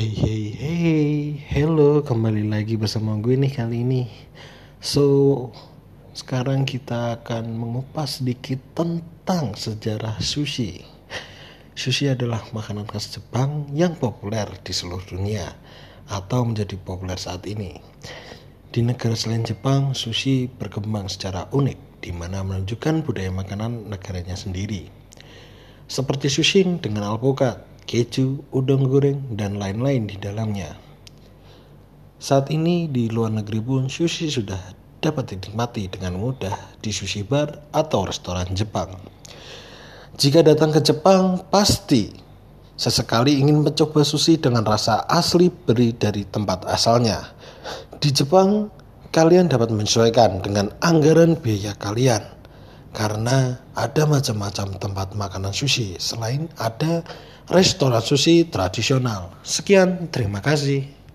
Hey hey hey, hello kembali lagi bersama gue nih kali ini. So sekarang kita akan mengupas sedikit tentang sejarah sushi. Sushi adalah makanan khas Jepang yang populer di seluruh dunia atau menjadi populer saat ini. Di negara selain Jepang, sushi berkembang secara unik di mana menunjukkan budaya makanan negaranya sendiri. Seperti sushi dengan alpukat, keju, udang goreng, dan lain-lain di dalamnya. Saat ini di luar negeri pun sushi sudah dapat dinikmati dengan mudah di sushi bar atau restoran Jepang. Jika datang ke Jepang, pasti sesekali ingin mencoba sushi dengan rasa asli beri dari tempat asalnya. Di Jepang, kalian dapat menyesuaikan dengan anggaran biaya kalian karena ada macam-macam tempat makanan sushi selain ada restoran sushi tradisional. Sekian, terima kasih.